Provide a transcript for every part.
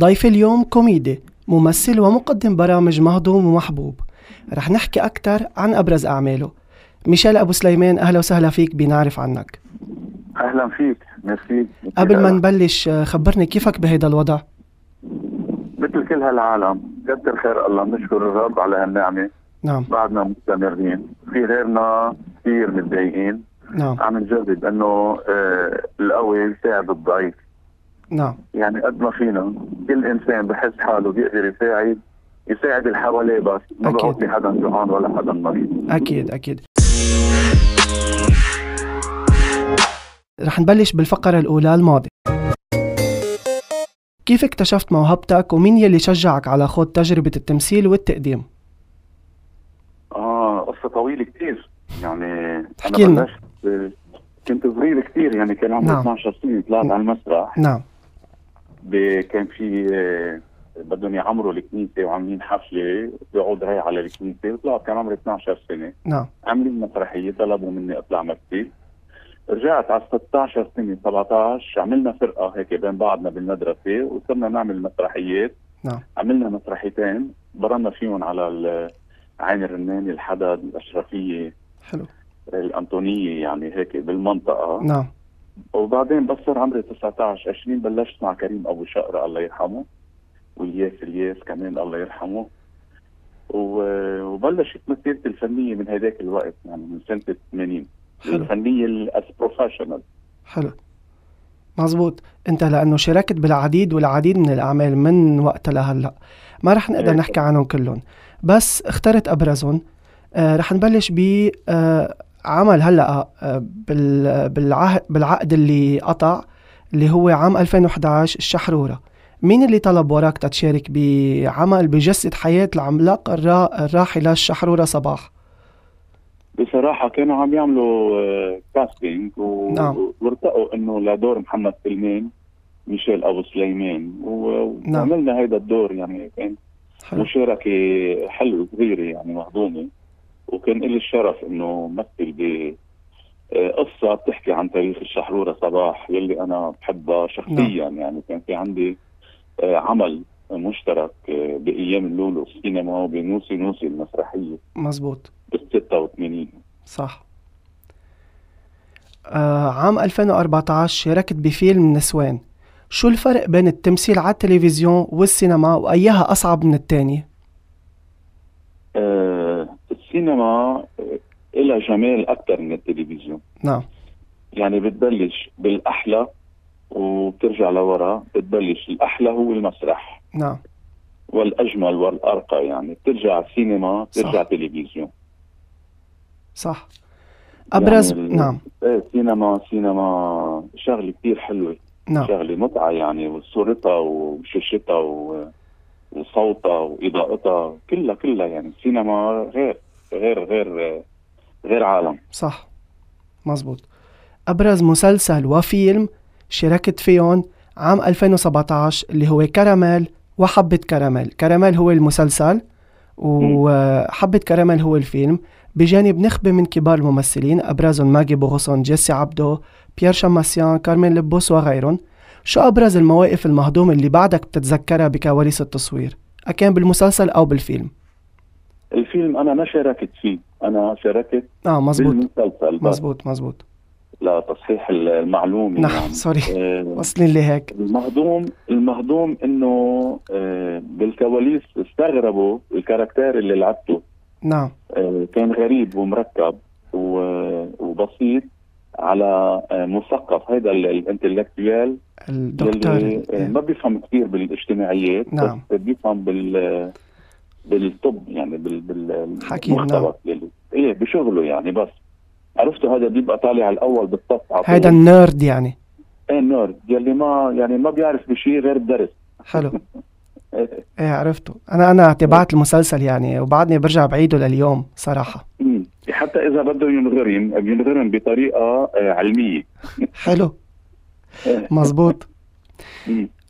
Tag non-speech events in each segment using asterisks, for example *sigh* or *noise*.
ضيف اليوم كوميدي ممثل ومقدم برامج مهضوم ومحبوب. رح نحكي أكثر عن أبرز أعماله. ميشيل أبو سليمان أهلا وسهلا فيك بنعرف عنك. أهلا فيك ميرسي. قبل ما نبلش خبرني كيفك بهيدا الوضع؟ مثل كل هالعالم كثر خير الله بنشكر الرب على هالنعمة. نعم. بعدنا مستمرين. في غيرنا كثير متضايقين. نعم. عم نجرب إنه آه القوي يساعد الضعيف. نعم. يعني قد ما فينا. كل إنسان بحس حاله بيقدر يساعد يساعد اللي حواليه بس ما. بيعطي حدا جوعان ولا حدا مريض. أكيد أكيد. رح نبلش بالفقرة الأولى الماضي كيف اكتشفت موهبتك ومين يلي شجعك على خوض تجربة التمثيل والتقديم؟ آه قصة طويلة كثير يعني احكي لنا. بلشت كنت صغير كثير يعني كان عمري نعم. 12 سنة طلعت على المسرح. نعم. كان في آه، بدهم يعمروا الكنيسة وعاملين حفلة بيقعد هي على الكنيسة وطلعت كان عمري 12 سنة. نعم. عاملين مسرحية طلبوا مني أطلع مثل رجعت على 16 سنة 17 عملنا فرقة هيك بين بعضنا بالمدرسة وصرنا نعمل مسرحيات. نعم. عملنا مسرحيتين برنا فيهم على عين الرمانة الحدث الأشرفية حلو. الأنطونية يعني هيك بالمنطقة. نعم. وبعدين بس صار عمري 19 20 بلشت مع كريم أبو شقرة الله يرحمه والياس الياس كمان الله يرحمه. وبلشت مسيرتي الفنية من هذاك الوقت يعني من سنة 80 حلو. الفنية ال as professional حلو. مزبوط انت لأنه شاركت بالعديد والعديد من الأعمال من وقتها لهلأ. ما رح نقدر إيه. نحكي عنهم كلهم. بس اخترت أبرزهم. آه رح نبلش ب آه عمل هلأ آه بال بالعهد بالعقد اللي قطع اللي هو عام 2011 الشحرورة. مين اللي طلب وراك تتشارك بعمل بجسد حياة العملاق الرا... الراحلة الشحرورة صباح؟ بصراحة كانوا عم يعملوا آه، كاستنج و... نعم. وارتقوا إنه لدور محمد سلمان ميشيل أبو سليمان. و... نعم. وعملنا هيدا الدور يعني كان مشاركة حلوة صغيرة يعني مهضومة. وكان لي الشرف إنه مثل ب آه، قصة بتحكي عن تاريخ الشحرورة صباح يلي أنا بحبها شخصيا. يعني كان في عندي آه، عمل مشترك آه، بأيام اللولو السينما وبنوسي نوسي المسرحية. مزبوط. بال 86 صح. آه عام 2014 شاركت بفيلم نسوان. شو الفرق بين التمثيل على التلفزيون والسينما وأيها أصعب من التانية؟ آه، السينما آه، إلها جمال أكثر من التلفزيون. نعم. يعني بتبلش بالأحلى وبترجع لورا بتبلش الأحلى هو المسرح. نعم. والأجمل والأرقى يعني. بترجع السينما بترجع صح. تلفزيون صح. أبرز يعني ال- نعم. إيه سينما سينما شغلة كثير حلوة. نعم. شغلة متعة يعني. وصورتها وشاشتها و- وصوتها وإضاءتها كلها كلها يعني. السينما غير. غير غير غير عالم. صح. مزبوط أبرز مسلسل وفيلم شاركت فيهم عام 2017 اللي هو كراميل وحبة كراميل. كراميل هو المسلسل وحبة كراميل هو الفيلم. بجانب نخبة من كبار الممثلين أبرزهم ماجي بو غصن جيسي عبدو بيير شماسيان كارمن لبس وغيرهم. شو أبرز المواقف المهضومة اللي بعدك بتتذكرها بكواليس التصوير؟ أكان بالمسلسل أو بالفيلم. الفيلم أنا ما شاركت فيه. أنا شاركت آه مزبوط بالمسلسل مزبوط مزبوط لتصحيح المعلومة نعم يعني. sorry آه، *laughs* لي هيك المهضوم المهضوم إنه آه، بالكواليس استغربوا ال character اللي لعبته. نعم. آه، كان غريب ومركب وبسيط على آه، مثقف. هذا ال intellectuel الدكتور اللي آه، ما بيفهم كثير بالاجتماعيات نعم. بس بيفهم بال بالطب يعني بال نعم. بالمختبر إيه بشغله يعني بس عرفتوا هذا بيبقى طالع الأول على طول. هيدا النيرد يعني إيه النورد يلي ما يعني ما بيعرف بشيء غير الدرس حلو. *laughs* إيه عرفته أنا أنا تبعت المسلسل يعني وبعدني برجع بعيده لليوم صراحة مم. حتى إذا بده ينغرم بينغرم بطريقة آه، علمية حلو *laughs* إيه. مزبوط.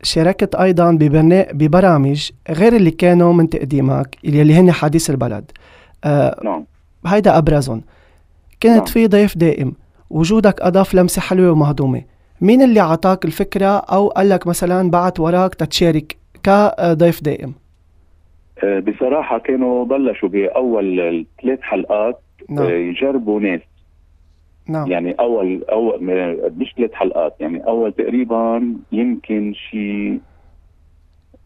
شاركت أيضا ببرنا... ببرامج غير اللي كانوا من تقديمك اللي هن حديث البلد. آه نعم. هيدا أبرزهم. كنت نعم. في ضيف دائم. وجودك أضاف لمسة حلوة ومهضومة. مين اللي عطاك الفكرة أو قال لك مثلا بعت وراك تتشارك كضيف دائم؟ آه، بصراحة كانوا بلشوا بأول ثلاث حلقات نعم. آه، يجربوا ناس. نعم. يعني أول أول مش ثلاث حلقات. يعني أول تقريبا يمكن شي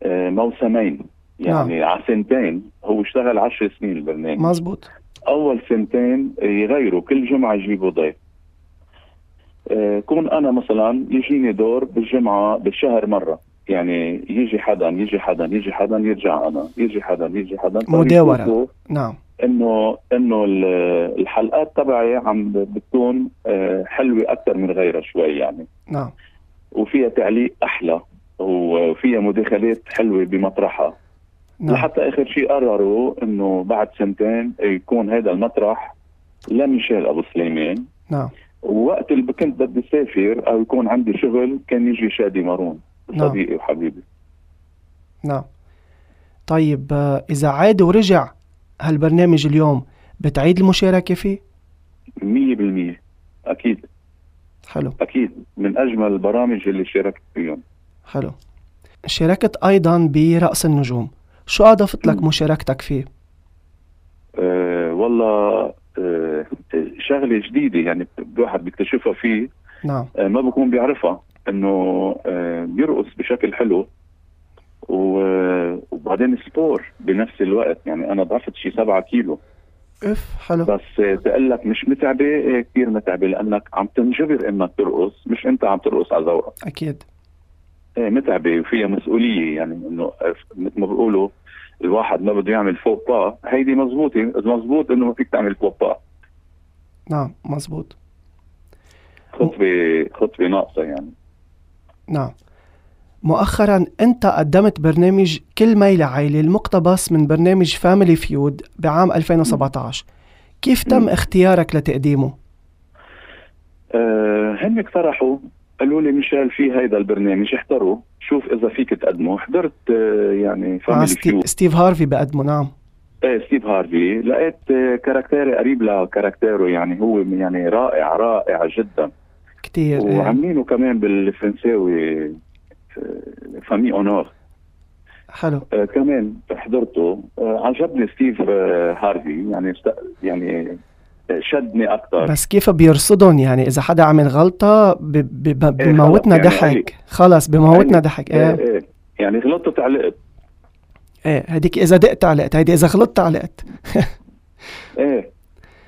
آه، موسمين. يعني على سنتين. هو اشتغل عشر سنين البرنامج. مزبوط أول سنتين يغيروا. كل جمعة يجيبوا ضيف. آه، كون أنا مثلا يجيني دور بالجمعة بالشهر مرة. يعني يجي حدا يجي حدا يجي حدا يرجع أنا. يجي حدا يجي حدا. فيشوفوا نعم. إنه إنه ال- الحلقات تبعي عم بتكون آه، حلوة أكثر من غيرها شوي يعني. نعم. وفيها تعليق أحلى وفيها مداخلات حلوة بمطرحها. نعم. لحتى آخر شيء قرروا إنه بعد سنتين يكون هذا المطرح لميشيل أبو سليمان. نعم. ووقت اللي كنت بدي سافر أو يكون عندي شغل كان يجي شادي مارون نعم. صديقي وحبيبي. نعم. طيب آه، إذا عاد ورجع هالبرنامج اليوم بتعيد المشاركة فيه؟ 100% أكيد. حلو. أكيد. من أجمل البرامج اللي شاركت فيهم. حلو. شاركت أيضا برأس النجوم. شو أضفت لك. مشاركتك فيه؟ أه والله أه شغلة جديدة يعني الواحد بيكتشفها فيه. نعم. أه ما بكون بيعرفها إنه أه بيرقص بشكل حلو. وبعدين سبور بنفس الوقت. يعني أنا ضعفت شي سبعة كيلو. إف حلو. بس تقول لك مش متعبة إيه كثير متعبة لأنك عم تنجبر إنك ترقص مش إنت عم ترقص على ذوقك أكيد. إيه متعبة وفيها مسؤولية. يعني إنه مثل ما بيقولوا الواحد ما بده يعمل faux pas هيدي مزبوطة مزبوط إنه ما فيك تعمل faux pas نعم مزبوط. خطوه خطوه ناقصة يعني. نعم. مؤخرا أنت قدمت برنامج كل ميلة عائلة المقتبس من برنامج Family Feud بعام 2017 كيف تم. اختيارك لتقديمه؟ آه هن اقترحوا قالوا لي ميشيل في هيدا البرنامج احضروا شوف إذا فيك تقدمه. حضرت آه يعني مع Family ستي... Feud ستيف هارفي بقدمه نعم. إيه ستيف هارفي. لقيت آه، character ي قريب ل character ه يعني هو يعني رائع رائع جدا. كتير إيه. وعاملينه كمان بالفرنساوي. آه، famille en or حلو آه كمان حضرته آه عجبني ستيف آه هارفي يعني است... يعني آه، شدني أكثر بس كيف بيرصدهم يعني إذا حدا عمل غلطة ب... ب... ب... إيه، بموتنا خلص يعني ضحك. خلص بموتنا ضحك إيه. إيه إيه. يعني غلطت علقت. إيه هديك إذا دقت علقت هيدي إذا غلطت علقت. *laughs* إيه.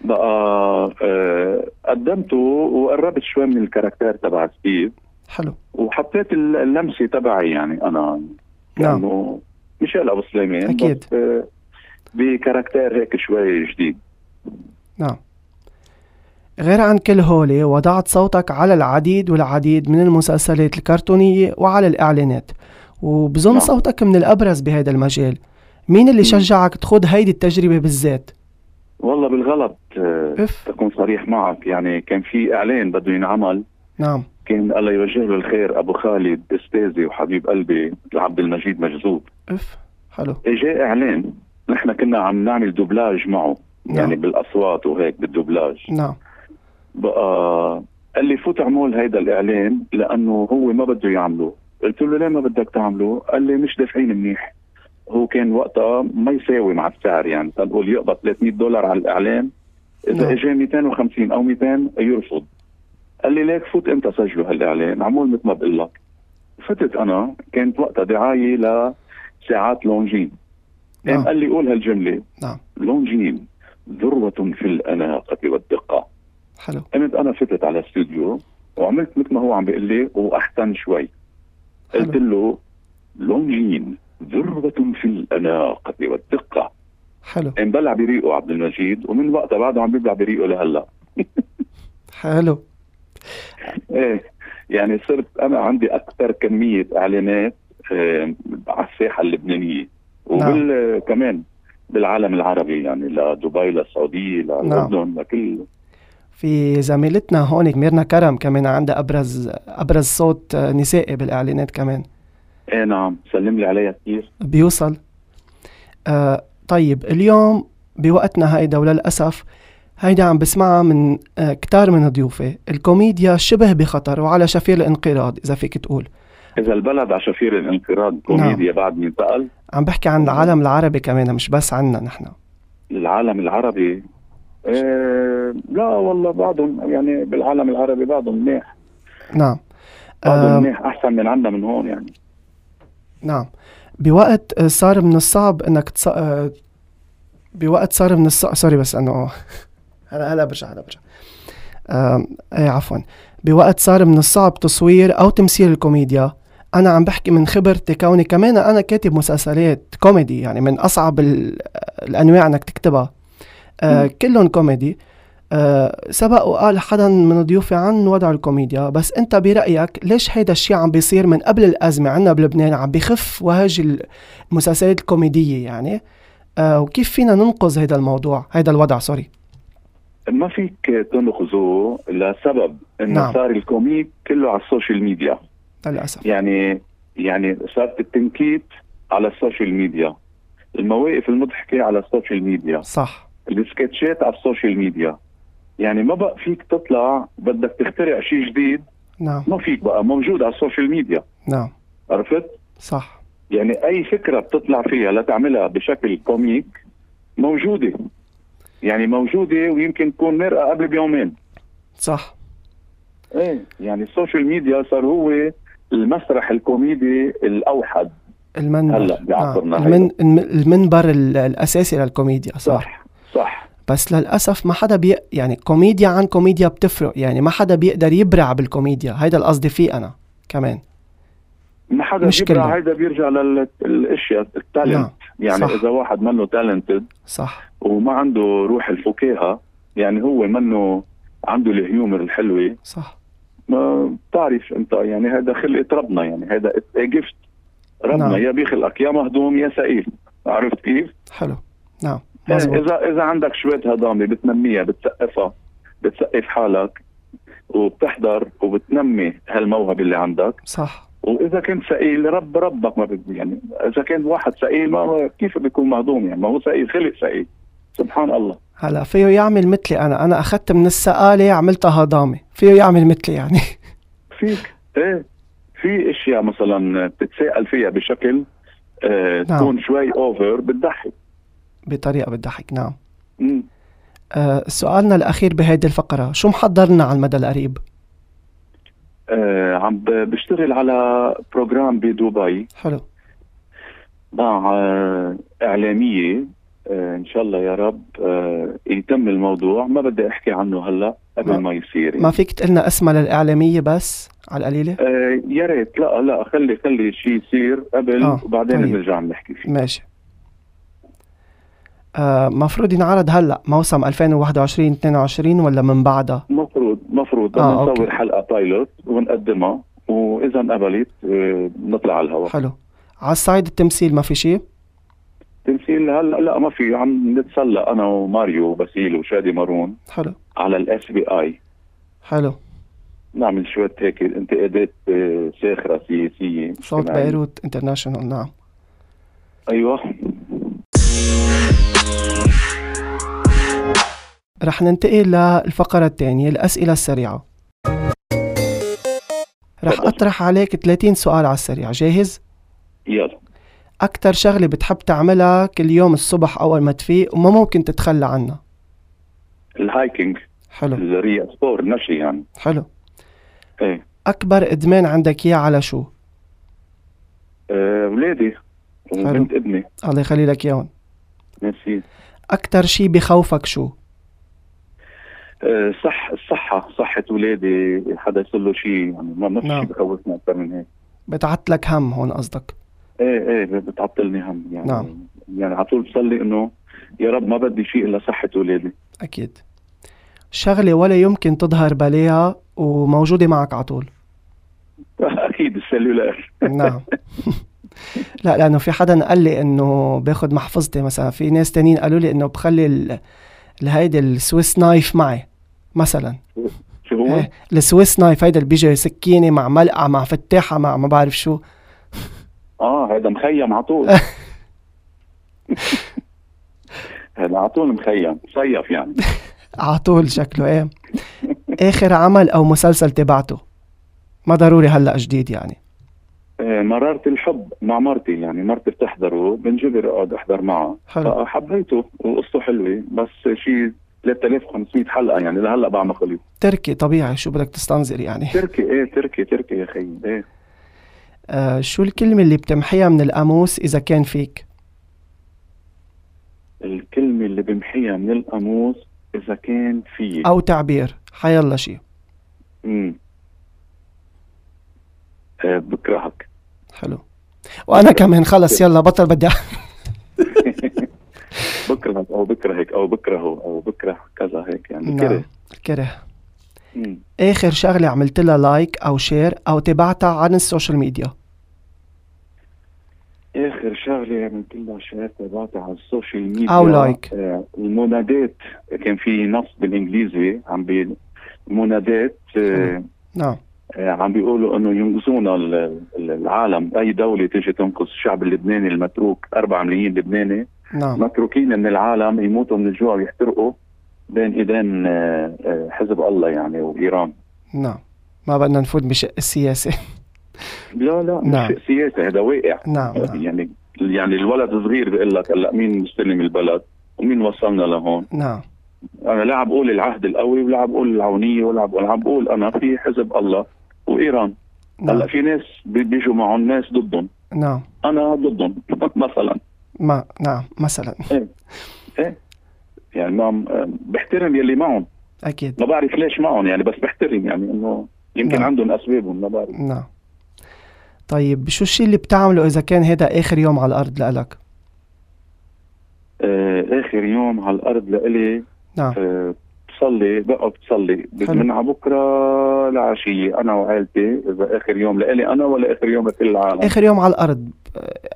بقى آه قدمته وقربت شوي من الكاركتير تبع ستيف. حلو. وحطيت ال- اللمسة تبعي يعني أنا. نعم. كانه ميشيل أبو سليمان أكيد. بس آه بكاركتير هيك شوي جديد. نعم. غير عن كل هولي وضعت صوتك على العديد والعديد من المسلسلات الكرتونية وعلى الإعلانات. وبظن نعم. صوتك من الأبرز بهذا المجال. مين اللي. شجعك تخوض هيدي التجربة بالذات؟ والله بالغلط آه إف. تكون صريح معك. يعني كان في إعلان بده ينعمل. نعم. كان الله يوجه له الخير أبو خالد أستاذي وحبيب قلبي عبد المجيد مجذوب. أف حلو. اجى إعلان. نحن كنا عم نعمل دوبلاج معه نعم. يعني بالأصوات وهيك بالدوبلاج. نعم. بقى قال لي فوت اعمل هيدا الإعلان لأنه هو ما بده يعمله قلت له ليه ما بدك تعمله قال لي مش دافعين منيح. هو كان وقتها ما يساوي مع السعر يعني. تنقول يقبض 300 دولار على الإعلان. إذا نعم. اجى 250 أو 200 يرفض. قال لي ليك فوت انت سجله هالإعلان؟ عمول مثل ما بقول لك. فتت أنا كانت وقتها دعاية لساعات لونجين. نعم. قال لي قول هالجملة. نعم. لونجين ذروة في الأناقة والدقة. حلو. قمت أنا فتت على الاستوديو وعملت مثل ما هو عم بيقول لي وأحسن شوي. قلت له لونجين ذروة في الأناقة والدقة. حلو. قام بلع بريقه عبد المجيد ومن وقتها بعده عم بيبلع بريقه لهلا. حلو. إيه يعني صرت أنا عندي أكثر كمية إعلانات آه، على الساحة اللبنانية وبال كمان بالعالم العربي يعني لدبي للسعوديه للاردن لكل في زميلتنا هون ميرنا كرم كمان عندها ابرز أبرز صوت نسائي بالإعلانات كمان. إيه نعم. سلم لي عليها كثير. بيوصل. آه طيب اليوم بوقتنا هيدا وللأسف هيدا عم بسمعها من آه كتار من ضيوفي. الكوميديا شبه بخطر وعلى شفير الانقراض إذا فيك تقول. إذا البلد على شفير الانقراض كوميديا بعد مين سال عم بحكي عن العالم العربي كمان مش بس عنا نحن. العالم العربي؟ إيه لا والله بعضهم يعني بالعالم العربي بعضهم منيح. نعم. بعضهم آم، منيح أحسن من عندنا من هون يعني. نعم. بوقت آه، صار من الصعب إنك تص... آه، بوقت صار من الصعب sorry بس انه هلا هلا برجع هلا برجع. إيه عفوا. بوقت صار من الصعب تصوير أو تمثيل الكوميديا أنا عم بحكي من خبرتي كوني كمان أنا كاتب مسلسلات كوميدي يعني من أصعب ال- الأنواع إنك تكتبها. آه. كلهم كوميدي. آه سبق وقال حدا من ضيوفي عن وضع الكوميديا بس أنت برأيك ليش هيدا الشيء عم بيصير من قبل الأزمة عنا بلبنان عم بخف وهج المسلسلات الكوميدية يعني؟ آه وكيف فينا ننقذ هيدا الموضوع هيدا الوضع sorry. ما فيك تنقذه لسبب إنه نعم. نعم. صار ال comic كله على ال social media. للأسف. يعني يعني صارت التنكيت على ال social media. المواقف المضحكة على ال social media. صح. السكتشات على ال social media. يعني ما بقى فيك تطلع بدك تخترع شيء جديد. نعم. ما فيك بقى موجود على ال social media. نعم. عرفت؟ صح. يعني أي فكرة بتطلع فيها لتعملها بشكل comic موجودة. يعني موجودة ويمكن تكون مرقة قبل بيومين. صح. إيه يعني ال social media صار هو المسرح الكوميدي الأوحد. المنبر. بعصرنا. المن... الم- المنبر ال- الأساسي للكوميديا صح, صح صح. بس للأسف ما حدا بي... يعني كوميديا عن كوميديا بتفرق يعني ما حدا بيقدر يبرع بالكوميديا. هيدا القصدي فيه أنا كمان. ما حدا مش بيبرع. هيدا بيرجع للاشياء التالنت. نعم. يعني صح. إذا واحد منه تالنتد صح. وما عنده روح الفكاهة يعني هو منه عنده الهيومر الحلوة صح. ما بتعرف أنت يعني هذا خلقه ربنا يعني هذا جفت ربنا نعم. يا بيخلقك يا مهضوم يا سئيل عرفت كيف؟ حلو. نعم. إيه، مزبوط إذا إذا عندك شوية هضامة بتنميها بتسقفها بتسقف حالك وبتحضر وبتنمي هالموهبة اللي عندك صح. وإذا كنت سئيل رب ربك ما بدي يعني إذا كان واحد سئيل ما كيف بيكون مهضوم يعني؟ ما هو سئيل خلق سئيل. سبحان الله. هلا فيه يعمل مثلي أنا. أنا أخذت من السقاله عملتها هضامة. فيه يعمل مثلي يعني. *laughs* فيك إيه في أشياء مثلا بتتساءل فيها بشكل آه نعم. تكون شوي اوفر بتضحك. بطريقة بتضحك نعم. مم. آه سؤالنا الأخير بهيدي الفقرة. شو محضرنا على المدى القريب؟ آه عم بشتغل على بروجرام بدبي. حلو. مع آه إعلامية آه إن شاء الله يا رب آه يتم الموضوع. ما بدي أحكي عنه هلا ما- قبل ما يصير يعني. ما فيك تقلنا اسمها للإعلامية بس على القليلة؟ آه يا ريت. لا لا خلي خلي شيء يصير قبل آه، وبعدين طيب. بنرجع بنحكي فيه. ماشي. آه مفروض ينعرض هلا موسم 2021 22 ولا من بعدها؟ مفروض. مفروض آه، بدنا okay. نصور حلقة pilot ونقدمها وإذا انقبلت آه، نطلع على الهواء. حلو. على الصعيد التمثيل ما في شيء؟ تمثيل هلا لا ما في. عم نتسلى أنا وماريو وباسيل وشادي مارون حلو. على ال SBI حلو. نعمل شوية هيك انتقادات آه، ساخرة سياسية. صوت. بيروت International نعم. أيوه. رح ننتقل للفقرة الثانية الأسئلة السريعة. رح. أطرح عليك 30 سؤال على السريع جاهز؟ يلا. أكتر شغلة بتحب تعملها كل يوم الصبح أول ما تفيق وما ممكن تتخلى عنها؟ ال hiking. حلو. الريا سبور نشي يعني. حلو. إيه. أكبر إدمان عندك إياه على شو؟ آه، ولادي. وبنت ابني. الله يخلي لك إياهم. ميرسي. أكتر شي بخوفك شو؟ صح الصحة صحة ولادي حدا يصير له شيء يعني ما ما في نعم. شيء بخوفني أكثر من هيك. بتعتلك هم هون قصدك؟ إيه إيه بتعطلني هم يعني. نعم. يعني على طول بصلي إنه يا رب ما بدي شيء إلا صحة ولادي. أكيد. شغلة ولا يمكن تظهر بلاها وموجودة معك على طول. *laughs* أكيد ال cellulaire نعم. *laughs* *laughs* لا لأنه في حدا قال لي إنه باخد محفظتي مثلا في ناس تانيين قالوا لي إنه بخلي ال- الهيدي ال Swiss knife معي. مثلا. شو هو؟ إيه ال Swiss knife هيدا اللي بيجي سكينة مع ملقعه مع فتاحة مع ما بعرف شو. آه هذا مخيم على طول. *laughs* هذا على طول مخيم صيف يعني. على طول شكله إيه. آخر عمل أو مسلسل تبعته؟ ما ضروري هلأ جديد يعني. آه، مرارة الحب مع مرتي يعني مرتي بتحضره بنجبر أقعد أحضر معها حلو. فحبيته وقصته حلوة بس شيء 3500 حلقة يعني لهلأ بعد ما خلص تركي طبيعي شو بدك تستنظر يعني؟ تركي إيه تركي تركي يا خيي إيه. آه شو الكلمة اللي بتمحيها من القاموس إذا كان فيك؟ الكلمة اللي بمحيها من القاموس إذا كان في أو تعبير حيلا شيء امم آه بكرهك. حلو. وأنا كمان خلص يلا بطل بدي بكرهك أو بكرهك أو بكرهه أو بكره كذا هيك يعني. نعم. كره. الكره مم. آخر شغلة عملت لها like أو share أو تبعتها عن ال social media. آخر شغلة عملت لها share تبعتها على ال social media. أو like. آه المنادات. كان في نص بالإنجليزي عم بي المنادات آه نعم. آه، عم بيقولوا إنه ينقذونا ال- ال- العالم. أي دولة تيجي تنقذ الشعب اللبناني المتروك 4 ملايين لبناني. نعم. متروكين من العالم يموتوا من الجوع ويحترقوا بين إيدين آه، آه، حزب الله يعني وإيران. نعم. ما بدنا نفوت بشق السياسة *laughs* لا لا مش نعم. شيء سياسي هذا واقع. نعم نعم. يعني يعني الولد صغير بيقول لك هلا مين مستلم البلد؟ ومين وصلنا لهون؟ نعم. أنا لا عم بقول العهد القوي ولا عم بقول العونية ولا عم بقول أنا في حزب الله وإيران. هلا نعم في ناس بي- بيجوا معهم ناس ضدهم. نعم. أنا ضدهم *laughs* مثلا. ما نعم مثلا. يعني ما بحترم يلي معهم. أكيد. ما بعرف ليش معهم يعني بس بحترم يعني إنه يمكن نعم. عندهم اسبابهم ما بعرف. نعم. طيب شو الشيء اللي بتعمله إذا كان هذا آخر يوم على الأرض لإلك؟ آه آخر يوم على الأرض لإلي. نعم. آه بصلي بقعد بصلي. من على بكرة لعشية أنا وعائلتي إذا آخر يوم لإلي أنا ولا آخر يوم لكل العالم؟ آخر يوم على الأرض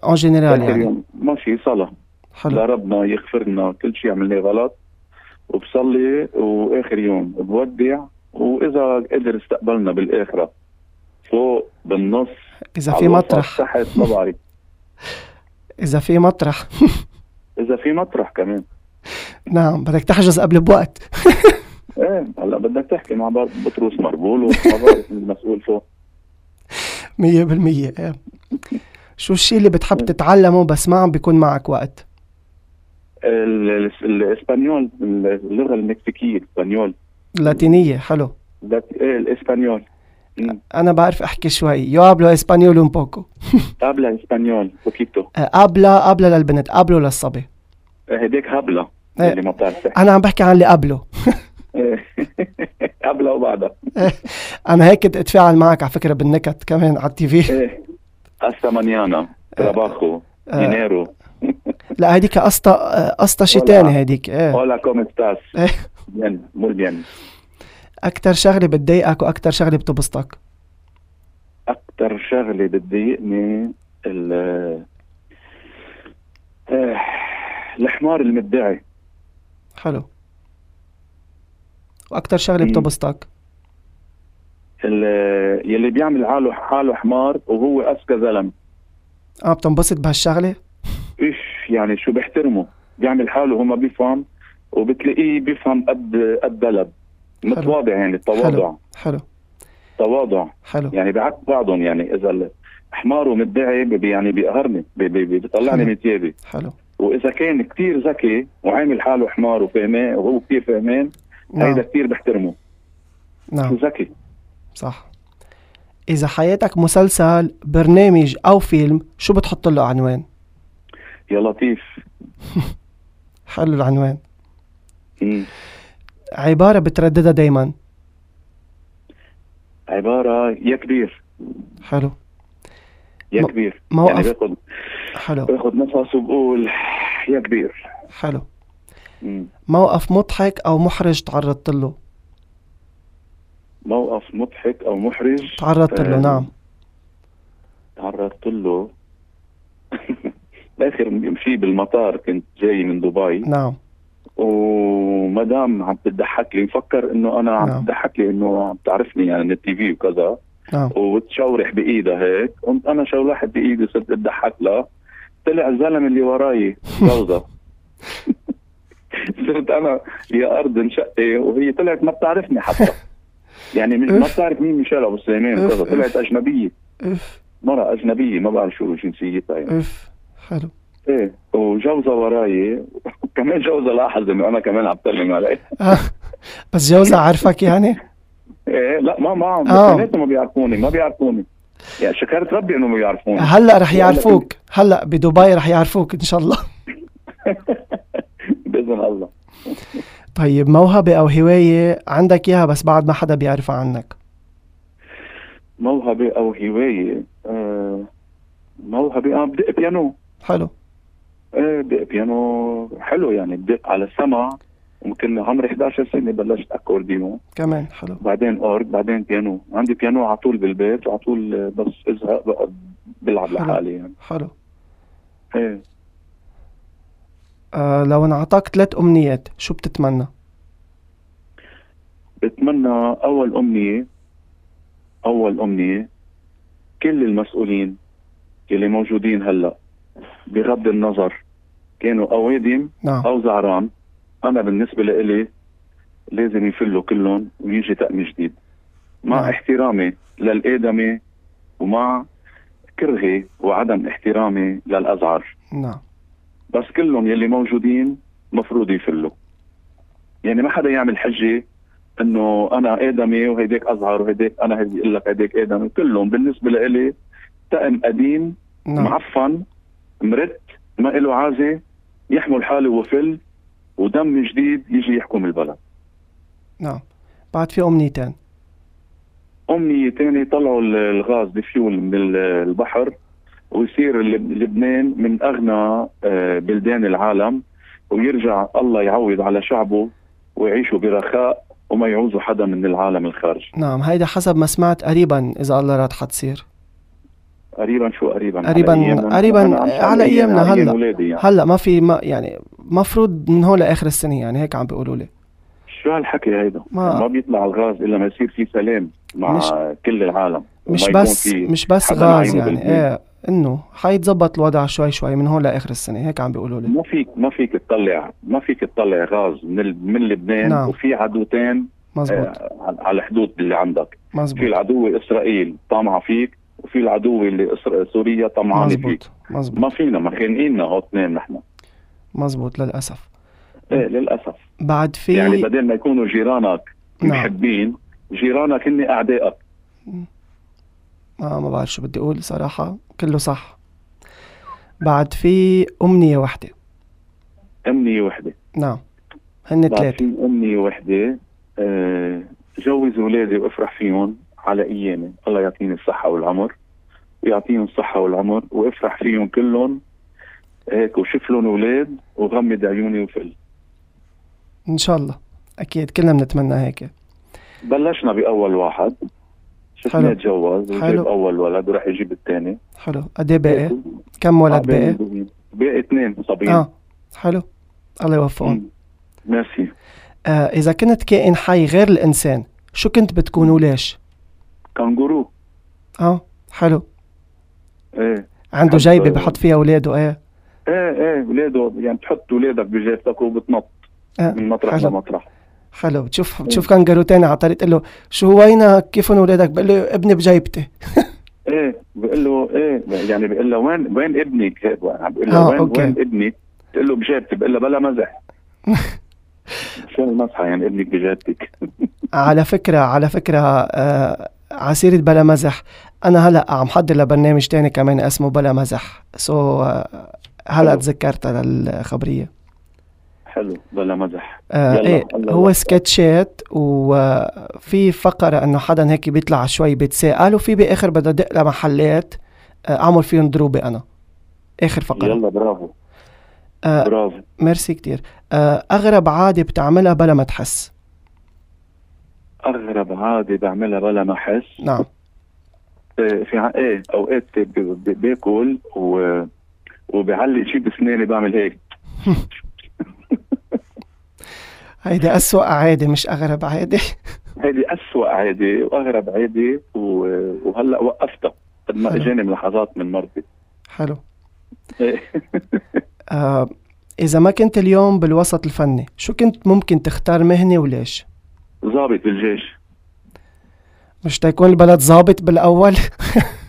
أون جنرال آخر يعني. يوم. ماشي صلاة. حلو. لربنا يغفر لنا كل شيء عملناه غلط. وبصلي وآخر يوم بودع. وإذا قدر استقبلنا بالآخرة. فوق بالنص على في مطرح. تحت ما بعرف. *laughs* إذا في مطرح. *laughs* إذا في مطرح كمان. نعم بدك تحجز قبل بوقت. *laughs* إيه هلأ بدك تحكي مع بعض بطرس مربول وما بعرف المسؤول فوق. مية بالمية إيه. شو الشيء اللي بتحب تتعلمه بس ما عم بيكون معك وقت؟ ال- ال- ال español اللغة المكسيكية ال español. اللاتينية حلو. إيه ال español. أنا بعرف أحكي شوي. yo hablo español un poco. *laughs* habla español poquito habla habla للبنت. hablo للصبي. هديك هبلة إيه. اللي ما بتعرف أنا عم بحكي عن اللي قبله. *laughs* إيه. قبلها وبعدها. *laughs* أنا هيك بدي أتفاعل معك على فكرة بالنكت كمان على التي في. هسه مانيانا تراباخو آه. ينيرو لا هيديك قصتا قصتا شي ولا. تاني هيديك إيه هولا كوم استاس إيه. بيان مول بيان أكتر شغلة بتضايقك وأكتر شغلة بتبسطك أكثر شغلة بتضايقني ال آه، الحمار المدعي حلو وأكتر شغلة مم. بتبسطك يلي بيعمل حاله حاله حمار وهو أذكى زلمه آه بتنبسط بهالشغلة؟ إيش يعني؟ شو بيحترمه؟ بيعمل حاله هو ما بيفهم وبتلاقيه بيفهم قد قد بلد. متواضع يعني التواضع. حلو. تواضع. حلو. يعني بعكس بعضهم يعني إذا حمار ومدعي يعني بيقهرني بي- بي- بي- بيطلعني حلو. من ثيابي حلو. وإذا كان كتير ذكي وعامل حاله حمار وفهمان وهو كتير فهمان هيدا نعم كتير بحترمه. شو نعم ذكي؟ صح. إذا حياتك مسلسل برنامج أو فيلم شو بتحط له عنوان؟ يا لطيف. *laughs* حلو العنوان. مم. عبارة بترددها دايما. عبارة يا كبير. حلو. يا م- كبير. موقف. يعني باخذ حلو. باخذ نفس وبقول يا كبير. حلو. مم. موقف مضحك أو محرج تعرضت له؟ موقف مضحك أو محرج. تعرضت له نعم. تعرضت له. *laughs* اخر شيء بالمطار كنت جاي من دبي. نعم. ومدام عم تضحك لي مفكر إنه أنا عم نعم. تضحك لي إنه عم تعرفني يعني من التي في وكذا. نعم. وتشورح بإيدها هيك. قمت أنا شولحت بإيدي صرت أضحك لها طلع الزلمة اللي وراي جوزها. *laughs* *laughs* صرت أنا يا أرض انشقي وهي طلعت ما بتعرفني حتى. يعني مش ما بتعرف مين ميشيل أبو سليمان وكذا طلعت أجنبية. إف. مرة أجنبية ما بعرف شو جنسيتها يعني إف. حلو. إيه وجوزها وراي. *laughs* كمان جوزها لاحظ إنه أنا كمان عم ترمم علي. آه. بس جوزها *laughs* عارفك يعني؟ إيه لا ما ما آه. ما بيعرفوني ما بيعرفوني. يعني شكرت ربي إنه ما بيعرفوني. هلأ رح يعرفوك. هلأ بدبي رح يعرفوك إن شاء الله. *laughs* بإذن الله. طيب موهبة أو هواية عندك إياها بس بعد ما حدا بيعرفها عنك؟ موهبة أو هواية؟ آه موهبة أنا بدق بيانو. حلو. إيه بدق بيانو. حلو يعني بدق على السمع ويمكن عمري 11 سنة بلشت أكورديون كمان حلو. بعدين أورج بعدين بيانو. عندي بيانو على طول بالبيت وعلى طول بس إزهق بقى بلعب. لحالي يعني. حلو. إيه. آه لو انعطاك ثلاث أمنيات شو بتتمنى؟ بتمنى أول أمنية أول أمنية كل المسؤولين اللي موجودين هلأ بغض النظر كانوا أوادم نعم أو زعران أنا بالنسبة لإلي لازم يفلوا كلهم ويجي طقم جديد مع نعم. احترامي للآدمي ومع كرهي وعدم احترامي للأزعر نعم بس كلهم يلي موجودين مفروض يفلوا. يعني ما حدا يعمل حجة إنه أنا آدمي وهيديك أزهر وهيديك أنا هيدي أقول لك هيديك آدمي. كلهم بالنسبة لإلي طقم قديم نعم. معفن مرت ما له عازة يحمل حاله وفل ودم جديد يجي يحكم البلد. نعم. بعد في أمنيتين. أمنية تاني يطلعوا ال- الغاز بفيول من ال- البحر. ويصير لب- لبنان من أغنى آه، بلدان العالم ويرجع الله يعوض على شعبه ويعيشوا برخاء وما يعوزوا حدا من العالم الخارجي نعم هيدا حسب ما سمعت قريبا إذا الله راد حتصير قريبا شو قريبا قريباً- على أيامنا؟ قريباً على هلأ. ولادي يعني. هلأ ما في ما يعني مفروض من هون لآخر السنة يعني هيك عم بيقولوا لي شو هالحكي هيدا؟ ما- ما, بيطلع الغاز إلا ما يصير في سلام مع مش- كل العالم مش بس في مش بس غاز يعني. بالبيت. إيه إنه حيتظبط الوضع شوي شوي من هون لآخر السنة. هيك عم بيقولوا لي. ما فيك ما فيك تطلع ما فيك تطلع غاز من من لبنان نعم. وفي عدوتين مزبوط. آه، على الحدود اللي عندك. في مزبوط العدو إسرائيل طامعه فيك وفي العدو اللي إسر- سوريا طمعانة فيك. مزبوط. ما فينا ما خانقيننا هو اثنين نحن. مزبوط للأسف. إيه للأسف. بعد في يعني بدل ما يكونوا جيرانك نعم. محبين جيرانك هن أعدائك. آه ما بعرف شو بدي أقول صراحة. كله صح. بعد في أمنية وحدة. أمنية وحدة. نعم. هن ثلاثة. أمنية وحدة آه، جوز اولادي وأفرح فيهم على أيامي. الله يعطيني الصحة والعمر. ويعطيهم الصحة والعمر وأفرح فيهم كلهم. هيك وشوف لهم أولاد وغمض عيوني وفل. إن شاء الله. أكيد كلنا بنتمنى هيك. بلشنا بأول واحد. حلو. شفناه تجوز حلو. وجاب أول ولد وراح يجيب الثاني. حلو. قد إيه باقي كم ولد باقي باقي اثنين صبيين. آه. حلو. الله يوفقهم. ميرسي. آه إذا كنت كائن حي غير الإنسان شو كنت بتكون وليش كانجورو. آه. حلو. إيه. عنده جيبة بحط فيها أولاده إيه؟ إيه إيه. ولاده يعني تحط ولادك بجيبتك وبتنط. آه. من مطرح حلو. لمطرح. حلو بتشوف بتشوف كانجارو تاني على الطريق تقول له شو وينك كيفن ولادك؟ بقول له ابني بجيبتي *laughs* إيه بقول له إيه يعني بقول له وين وين عم بقول له آه، وين okay. وين ابني؟ بتقول له بجيبتي بقول له بلا مزح. *laughs* شو المزحة يعني ابنك بجيبتك *laughs* على فكرة على فكرة آه على سيرة بلا مزح. أنا هلأ عم حضر لبرنامج تاني كمان اسمه بلا مزح. so آه هلأ حلو. تذكرتها للخبرية. حلو بلا مزح آه يلا، إيه الله هو. سكتشات وفي فقرة إنه حدا هيك بيطلع شوي بيتساءل وفي بآخر بدي أدق لمحلات آه أعمل فيهم دروبة أنا. آخر فقرة. يلا برافو. آه برافو. ميرسي كتير. آه أغرب عادة بتعملها بلا ما تحس. أغرب عادة بعملها بلا ما أحس؟ نعم. إيه، في ع- إيه أوقات باكل و وبعلق شيء بسناني بعمل هيك. *laughs* هيدي أسوأ عادة مش أغرب عادة *laughs* هيدي أسوأ عادة وأغرب عادة و- وهلأ وقفتها قد ما. إجاني ملاحظات من مرتي حلو إيه. *laughs* آه إذا ما كنت اليوم بالوسط الفني شو كنت ممكن تختار مهنة وليش؟ ضابط بالجيش مش تيكون البلد ظابط بالأول؟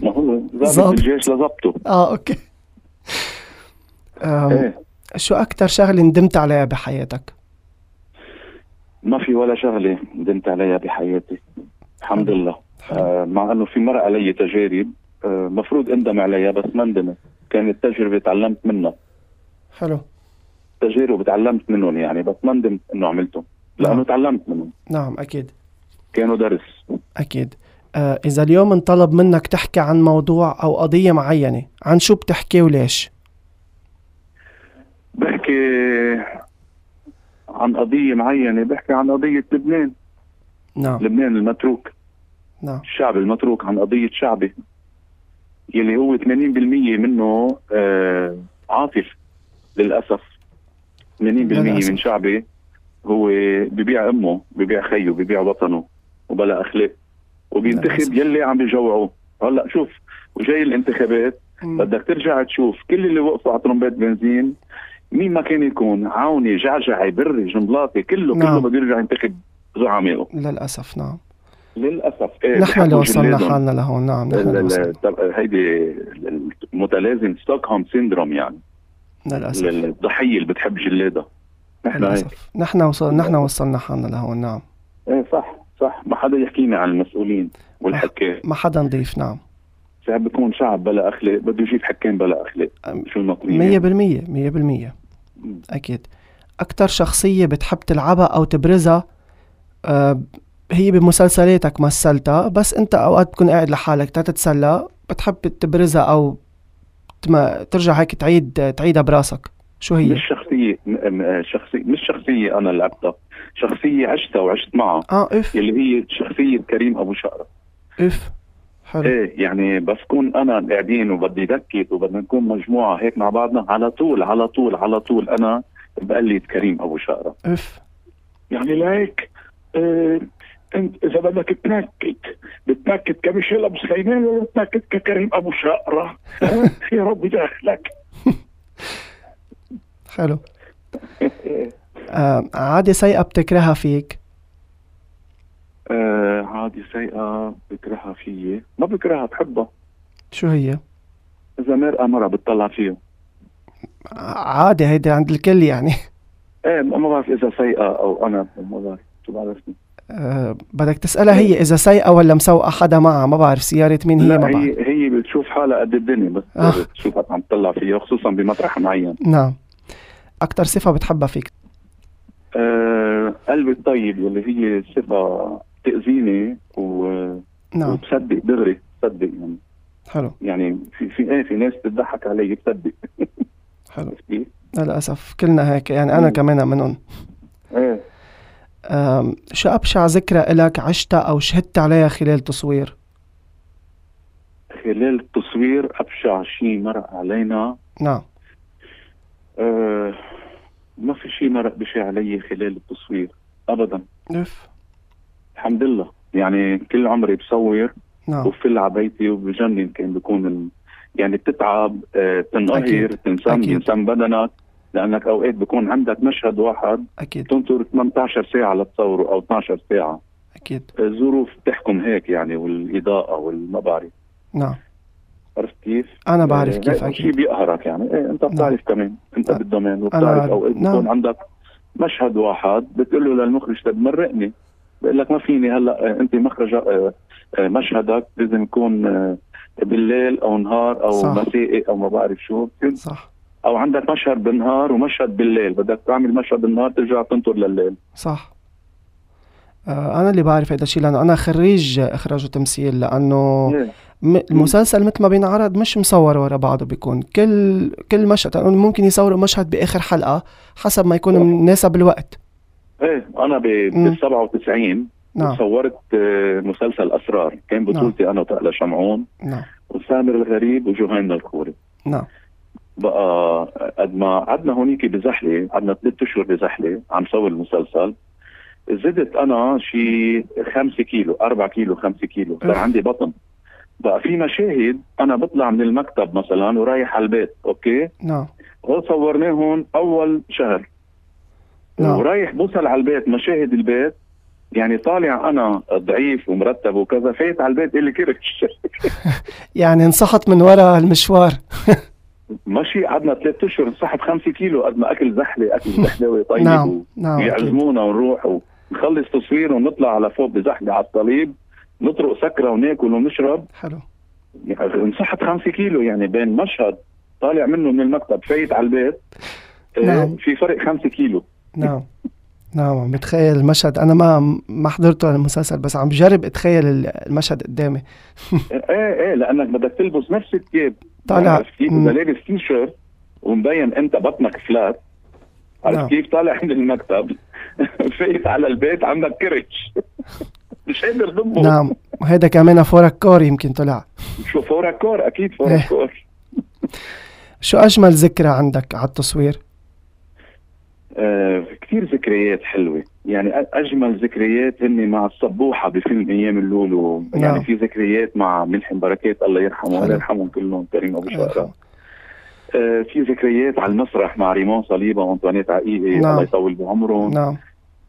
ما هو ضابط ضابط. *laughs* الجيش لظبطه آه أوكي أم إيه شو أكتر شغلة ندمت عليها بحياتك ما في ولا شغلة ندمت عليها بحياتي. الحمد. لله. آه مع إنه في مر علي تجارب آه مفروض اندم عليها بس ما ندمت كانت تجربة تعلمت منها. حلو. تجارب تعلمت منهم يعني بس ما ندمت إنه عملتهم لأنه نعم. تعلمت منهم. نعم أكيد. كانوا درس. أكيد. آه إذا اليوم انطلب منك تحكي عن موضوع أو قضية معينة عن شو بتحكي وليش؟ بحكي عن قضية معينة بحكي عن قضية لبنان. نعم. لبنان المتروك. نعم. الشعب المتروك عن قضية شعبي. يلي هو 80% منه آه عاطف للأسف. 80% للأسف. من شعبي هو ببيع أمه ببيع خيه ببيع وطنه وبلا أخلاق. وبينتخب للأسف. يلي عم بيجوعوه هلأ شوف وجاي الانتخابات. بدك ترجع تشوف كل اللي وقفوا على طرمبات بنزين مين ما كان يكون عوني جعجعي بري جنبلاطي كله نعم. كله بده يرجع ينتخب زعمائه للأسف نعم. للأسف. إيه نحن اللي وصلنا حالنا لهون. نعم نحن هيدي متلازم ستوكهولم سيندروم يعني. للأسف. الضحية اللي بتحب جلادها نحن للأسف. نحن وصلنا نحن وصلنا حالنا لهون. نعم. إيه صح صح. ما حدا يحكينا عن المسؤولين والحكام. ما حدا نضيف نعم. شعب بيكون شعب بلا أخلاق بده يجيب حكام بلا أخلاق. شو المطلوب 100% 100% أكيد. أكتر شخصية بتحب تلعبها أو تبرزها أه هي بمسلسلاتك مثلتها بس أنت أوقات بتكون قاعد لحالك تتسلى بتحب تبرزها أو ترجع هيك تعيد تعيدها براسك. شو هي؟ مش شخصية شخصية مش شخصية أنا لعبتها شخصية عشتها وعشت معها. آه إف. اللي هي شخصية كريم أبو شقرة. إف. حلو. إيه يعني بس كون أنا قاعدين وبدي دكت وبدنا نكون مجموعة هيك مع بعضنا على طول على طول على طول. أنا بقلد كريم أبو شقرة. إف. يعني لهيك آه أنت إذا بدك تنكت بتنكت كميشيل ابو سليمان ولا بتنكت ككريم أبو شقرة؟ *laughs* يا رب داخلك *laughs* حلو. آه عادة سيئة بتكرهها فيك. عادي سيئة بكرهها فيي. ما بكرهها بحبها شو هي؟ إذا مرأة مرة بتطلع فيه عادي هيدي عند الكل يعني. إيه ما بعرف إذا سيئة أو أنا ما بعرف. شو بعرفني؟ آه بدك تسألها هي إذا سيئة ولا مسوقة حدا معها. ما بعرف سيارة مين هي؟ ما بعرف. هي هي بتشوف حالها قد الدنيا بس آه. بتشوفها عم تطلع فيها خصوصا بمطرح معين. نعم. أكتر صفة بتحبها فيك؟ آه قلبي الطيب واللي هي صفة تأذيني و... نعم. وبصدق دغري بصدق يعني. حلو. يعني في في إيه في ناس بتضحك علي بصدق. حلو؟ للأسف كلنا هيك يعني أنا مم. كمان منهم إيه. شو أبشع ذكرى إلك عشتها أو شهدت عليها خلال تصوير؟ خلال التصوير أبشع شيء مرق علينا. نعم. آه ما في شيء مرق بشي علي خلال التصوير ابدا. إف. الحمد لله. يعني كل عمري بصور نعم. وبفل على بيتي وبجنن كان بيكون ال... يعني بتتعب آه تنقهر أكيد. تنسم أكيد. تنسم بدنك. لأنك أوقات بيكون عندك مشهد واحد أكيد. تنطر 18 ساعة لتصوره أو 12 ساعة. أكيد. آه، الظروف بتحكم هيك يعني والإضاءة والما بعرف نعم. عرفت كيف؟ أنا بعرف كيف شيء أكيد بيقهرك يعني. إيه أنت بتعرف كمان أنت أه. بالدومين وبتعرف. أنا- أوقات نعم. بيكون عندك مشهد واحد بتقول له للمخرج طب مرقني. بقول لك ما فيني هلا آه، انت مخرج آه، آه، مشهدك لازم يكون بالليل أو نهار أو صح. مسائي أو ما بعرف شو صح أو عندك مشهد بالنهار ومشهد بالليل بدك تعمل مشهد بالنهار ترجع تنطر لليل صح أنا اللي بعرف هذا الشيء لأنه أنا خريج إخراج وتمثيل. م- المسلسل مثل ما بينعرض مش مصور ورا بعضه بيكون كل كل مشهد ممكن يصوروا مشهد بآخر حلقة حسب ما يكون. مناسب الوقت إيه أنا. بال 97 نعم. صورت آه، مسلسل أسرار. كان بطولتي أنا وتقلى شمعون. نعم. وسامر الغريب وجوهينا الخوري نعم. بقى قد ما قعدنا هونيك بزحلة قعدنا ثلاث أشهر بزحلة عم صور المسلسل. زدت أنا شي 5 كيلو 4 كيلو 5 كيلو. صار أوف. عندي بطن. بقى في مشاهد أنا بطلع من المكتب مثلا ورايح على البيت أوكي؟ نعم. صورناهم أول شهر. نعم. ورايح بوصل على البيت مشاهد البيت يعني طالع أنا ضعيف ومرتب وكذا فايت على البيت اللي كرش *laughs* يعني انسحط من وراء المشوار ماشي قعدنا ثلاث أشهر انسحب خمسة كيلو قد ما أكل زحلة أكل *laughs* زحلة طيب نعم نعم. يعزمونا ونروح ونخلص تصوير ونطلع على فوق بزحلة على الصليب نطرق سكرة وناكل ونشرب حلو يعني انسحب خمسة كيلو يعني بين مشهد طالع منه من المكتب فايت على البيت آه، نعم. في فرق خمسة كيلو نعم. نعم متخيل المشهد. أنا ما ما حضرته المسلسل بس عم بجرب أتخيل المشهد قدامي. *laughs* إيه إيه لأنك بدك تلبس نفس الثياب. طالع. اذا لابس تي شيرت ومبين أنت بطنك flat نعم. عرفت كيف؟ طالع من المكتب. *laughs* فايت على البيت عندك كرش *laughs* مش قادر تضبط نعم. وهيدا كمان fou rire يمكن طلع. شو fou rire أكيد fou إيه. rire شو أجمل ذكرى عندك على التصوير؟ آه كثير ذكريات حلوة. يعني أجمل ذكريات هن مع الصبوحة بفيلم أيام اللولو. نعم. يعني في ذكريات مع ملحم بركات الله يرحمه. الله يرحمهم كلهم كريم أبو شقره آه في ذكريات على المسرح مع ريمون صليبة وأنطوانيت عقيقة نعم. الله يطول بعمرهم. نعم.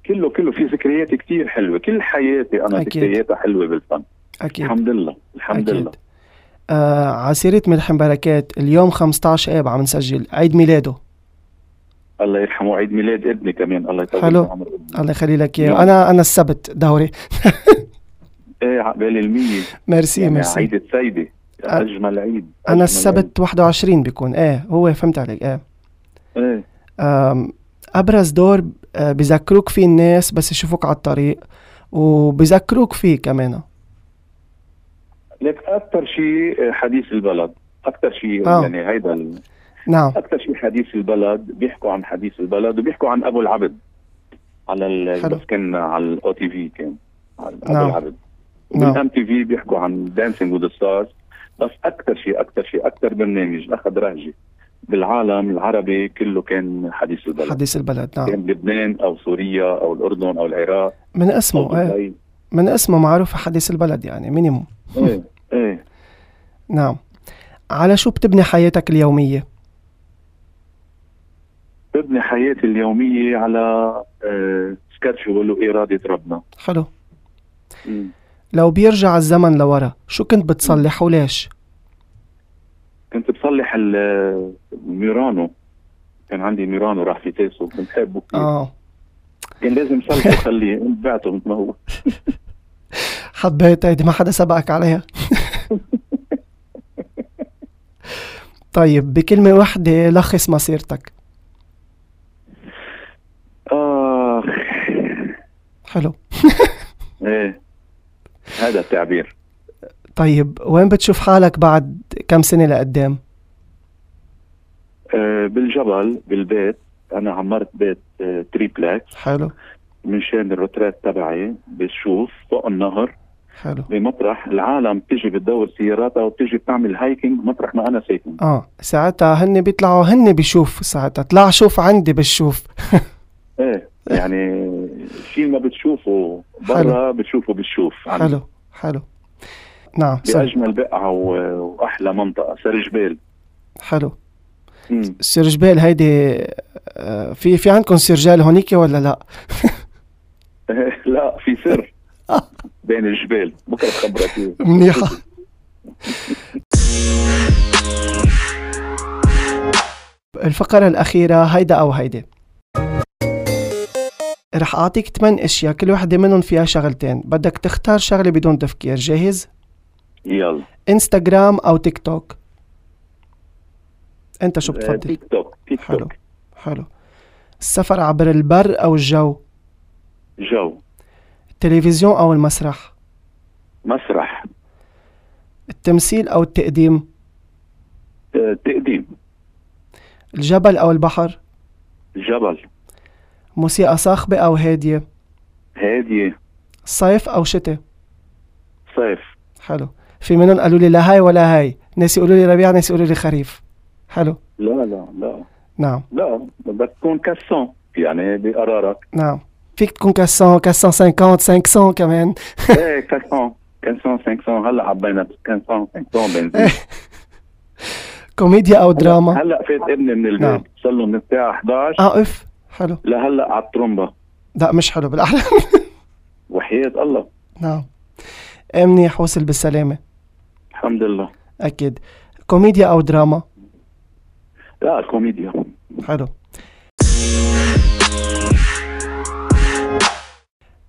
كله كله في ذكريات كتير حلوة. كل حياتي أنا. ذكرياتها حلوة بالفن. أكيد. الحمد لله. الحمد أكيد. لله. آه على سيرة ملحم بركات اليوم 15 آب عم نسجل عيد ميلاده. الله يرحمه عيد ميلاد ابني كمان الله يطول ابني الله يخلي لك إياه. أنا أنا السبت دوري. *laughs* إيه عقبال المية. ميرسي يعني ميرسي. عيد السيدة. أجمل عيد أنا أجمل السبت 21 بيكون. إيه هو فهمت عليك إيه. عيد. إيه أبرز دور آه، بذكروك فيه الناس بس يشوفوك على الطريق وبذكروك فيه كمان. لك أكثر شيء حديث البلد. أكثر شيء آه. يعني هيدا. نعم. أكثر شيء حديث البلد بيحكوا عن حديث البلد وبيحكوا عن أبو العبد. على. بس كان على ال OTV كان. على أبو نعم. العبد. نعم. وال MTV بيحكوا عن Dancing with the Stars بس أكثر شيء أكثر شيء أكثر برنامج أخذ رهجة. بالعالم العربي كله كان حديث البلد. حديث البلد نعم. كان لبنان أو سوريا أو الأردن أو العراق. من اسمه إيه. من اسمه معروف حديث البلد يعني مينيموم إيه إيه. نعم. على شو بتبني حياتك اليومية؟ ببني حياتي اليومية على آه سكاتشول وإرادة ربنا. حلو. مم. لو بيرجع الزمن لورا شو كنت بتصلح وليش؟ كنت بصلح ال- ال Murano كان عندي Murano راح في تيسو كنت بحبه كثير. آه. كان لازم صلحه وخليه *laughs* بعته مثل ما هو. *laughs* حبيت هيدي ما حدا سبقك عليها. *laughs* طيب بكلمة واحدة لخص مسيرتك آه حلو. *laughs* إيه هذا التعبير. طيب وين بتشوف حالك بعد كم سنة لقدام؟ آه بالجبل بالبيت. أنا عمرت بيت آه triplex حلو. منشان الروترات تبعي بشوف فوق النهر. حلو. بمطرح العالم بتيجي بتدور سياراتها وبتيجي بتعمل hiking مطرح ما أنا ساكن. آه ساعتها هن بيطلعوا هن بيشوف ساعتها. طلع شوف عندي بالشوف. *laughs* إيه يعني شيء ما بتشوفه برا بتشوفه بالشوف. عندي. حلو حلو. نعم. باجمل بقعة وأحلى منطقة. سرجبال حلو. مم. سرجبال هيدي آه، في في عندكم سرجال هونيك ولا لا؟ *laughs* لا في سر. *laughs* بين الجبال بكرة بخبرك إياه. *laughs* منيحة الفقرة الأخيرة هيدا أو هيدي. رح أعطيك 8 أشياء كل وحدة منهم فيها شغلتين. بدك تختار شغلة بدون تفكير جاهز؟ يلا. إنستغرام أو تيك توك أنت شو آه، بتفضل؟ تيك توك تيك حلو توك حلو. السفر عبر البر أو الجو؟ جو. التلفزيون أو المسرح؟ مسرح. التمثيل أو التقديم؟ آه، تقديم. الجبل أو البحر؟ جبل موسيقى صاخبة أو هادية؟ هادية. صيف أو شتاء؟ صيف. حلو. في منهم قالوا لي لا هاي ولا هاي. ناس يقولوا لي ربيع ناس يقولوا لي خريف. حلو. لا لا لا. نعم. لا بدك تكون كسون يعني بقرارك. نعم. فيك تكون 400 450 500 كمان. *laughs* إيه كسون 500 500 هلأ عبينا 500 500 بنزين. *laughs* كوميديا أو دراما؟ هلأ فات ابني من البيت. نعم. صار له من الساعة 11 آه اف حلو. لهلا على الترومبا. لا مش حلو بالأحلى. *laughs* حياة الله. نعم. إيه منيح وصل بالسلامة؟ الحمد لله. أكيد. كوميديا أو دراما؟ لا الكوميديا. حلو.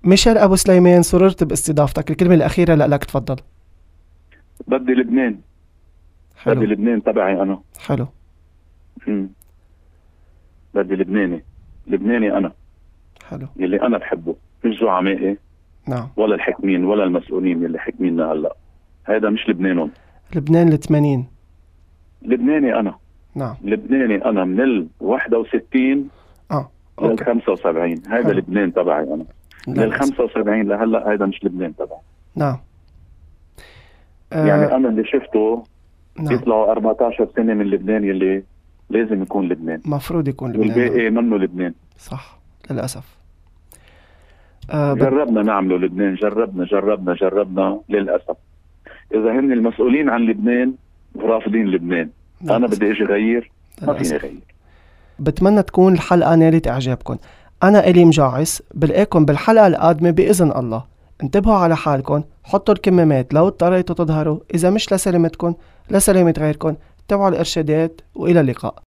ميشيل أبو سليمان سررت باستضافتك. الكلمة الأخيرة لك تفضل. بدي لبنان. بدي حلو لبنان تبعي أنا. حلو. مم. بدي لبناني. لبناني أنا. حلو. يلي أنا بحبه. مش زعمائي نعم. ولا الحاكمين ولا المسؤولين يلي حاكميننا هلأ. هذا مش لبنانهم. لبنان الثمانين لبناني أنا. نعم. لبناني أنا من ال 61 آه لل أوكي. 75 هذا حلو. لبنان تبعي ال بأس. 75 لهلأ هذا مش لبنان تبعي. نعم. آه. يعني أنا اللي شفته نعم. يطلعوا 14 سنة من لبنان يلي لازم يكون لبنان. مفروض يكون لبنان. والباقي منه لبنان. صح للأسف. آه. جربنا نعمله لبنان جربنا جربنا جربنا للأسف. إذا هن المسؤولين عن لبنان رافضين لبنان. أنا للأسف. بدي أجي غير ما فيني. غير. بتمنى تكون الحلقة نالت إعجابكم. أنا إلي مجعس بلقاكم بالحلقة القادمة بإذن الله. انتبهوا على حالكم حطوا الكمامات لو اضطريتوا تظهروا. إذا مش لسلامتكم لسلامة غيركم. تابعوا الإرشادات وإلى اللقاء.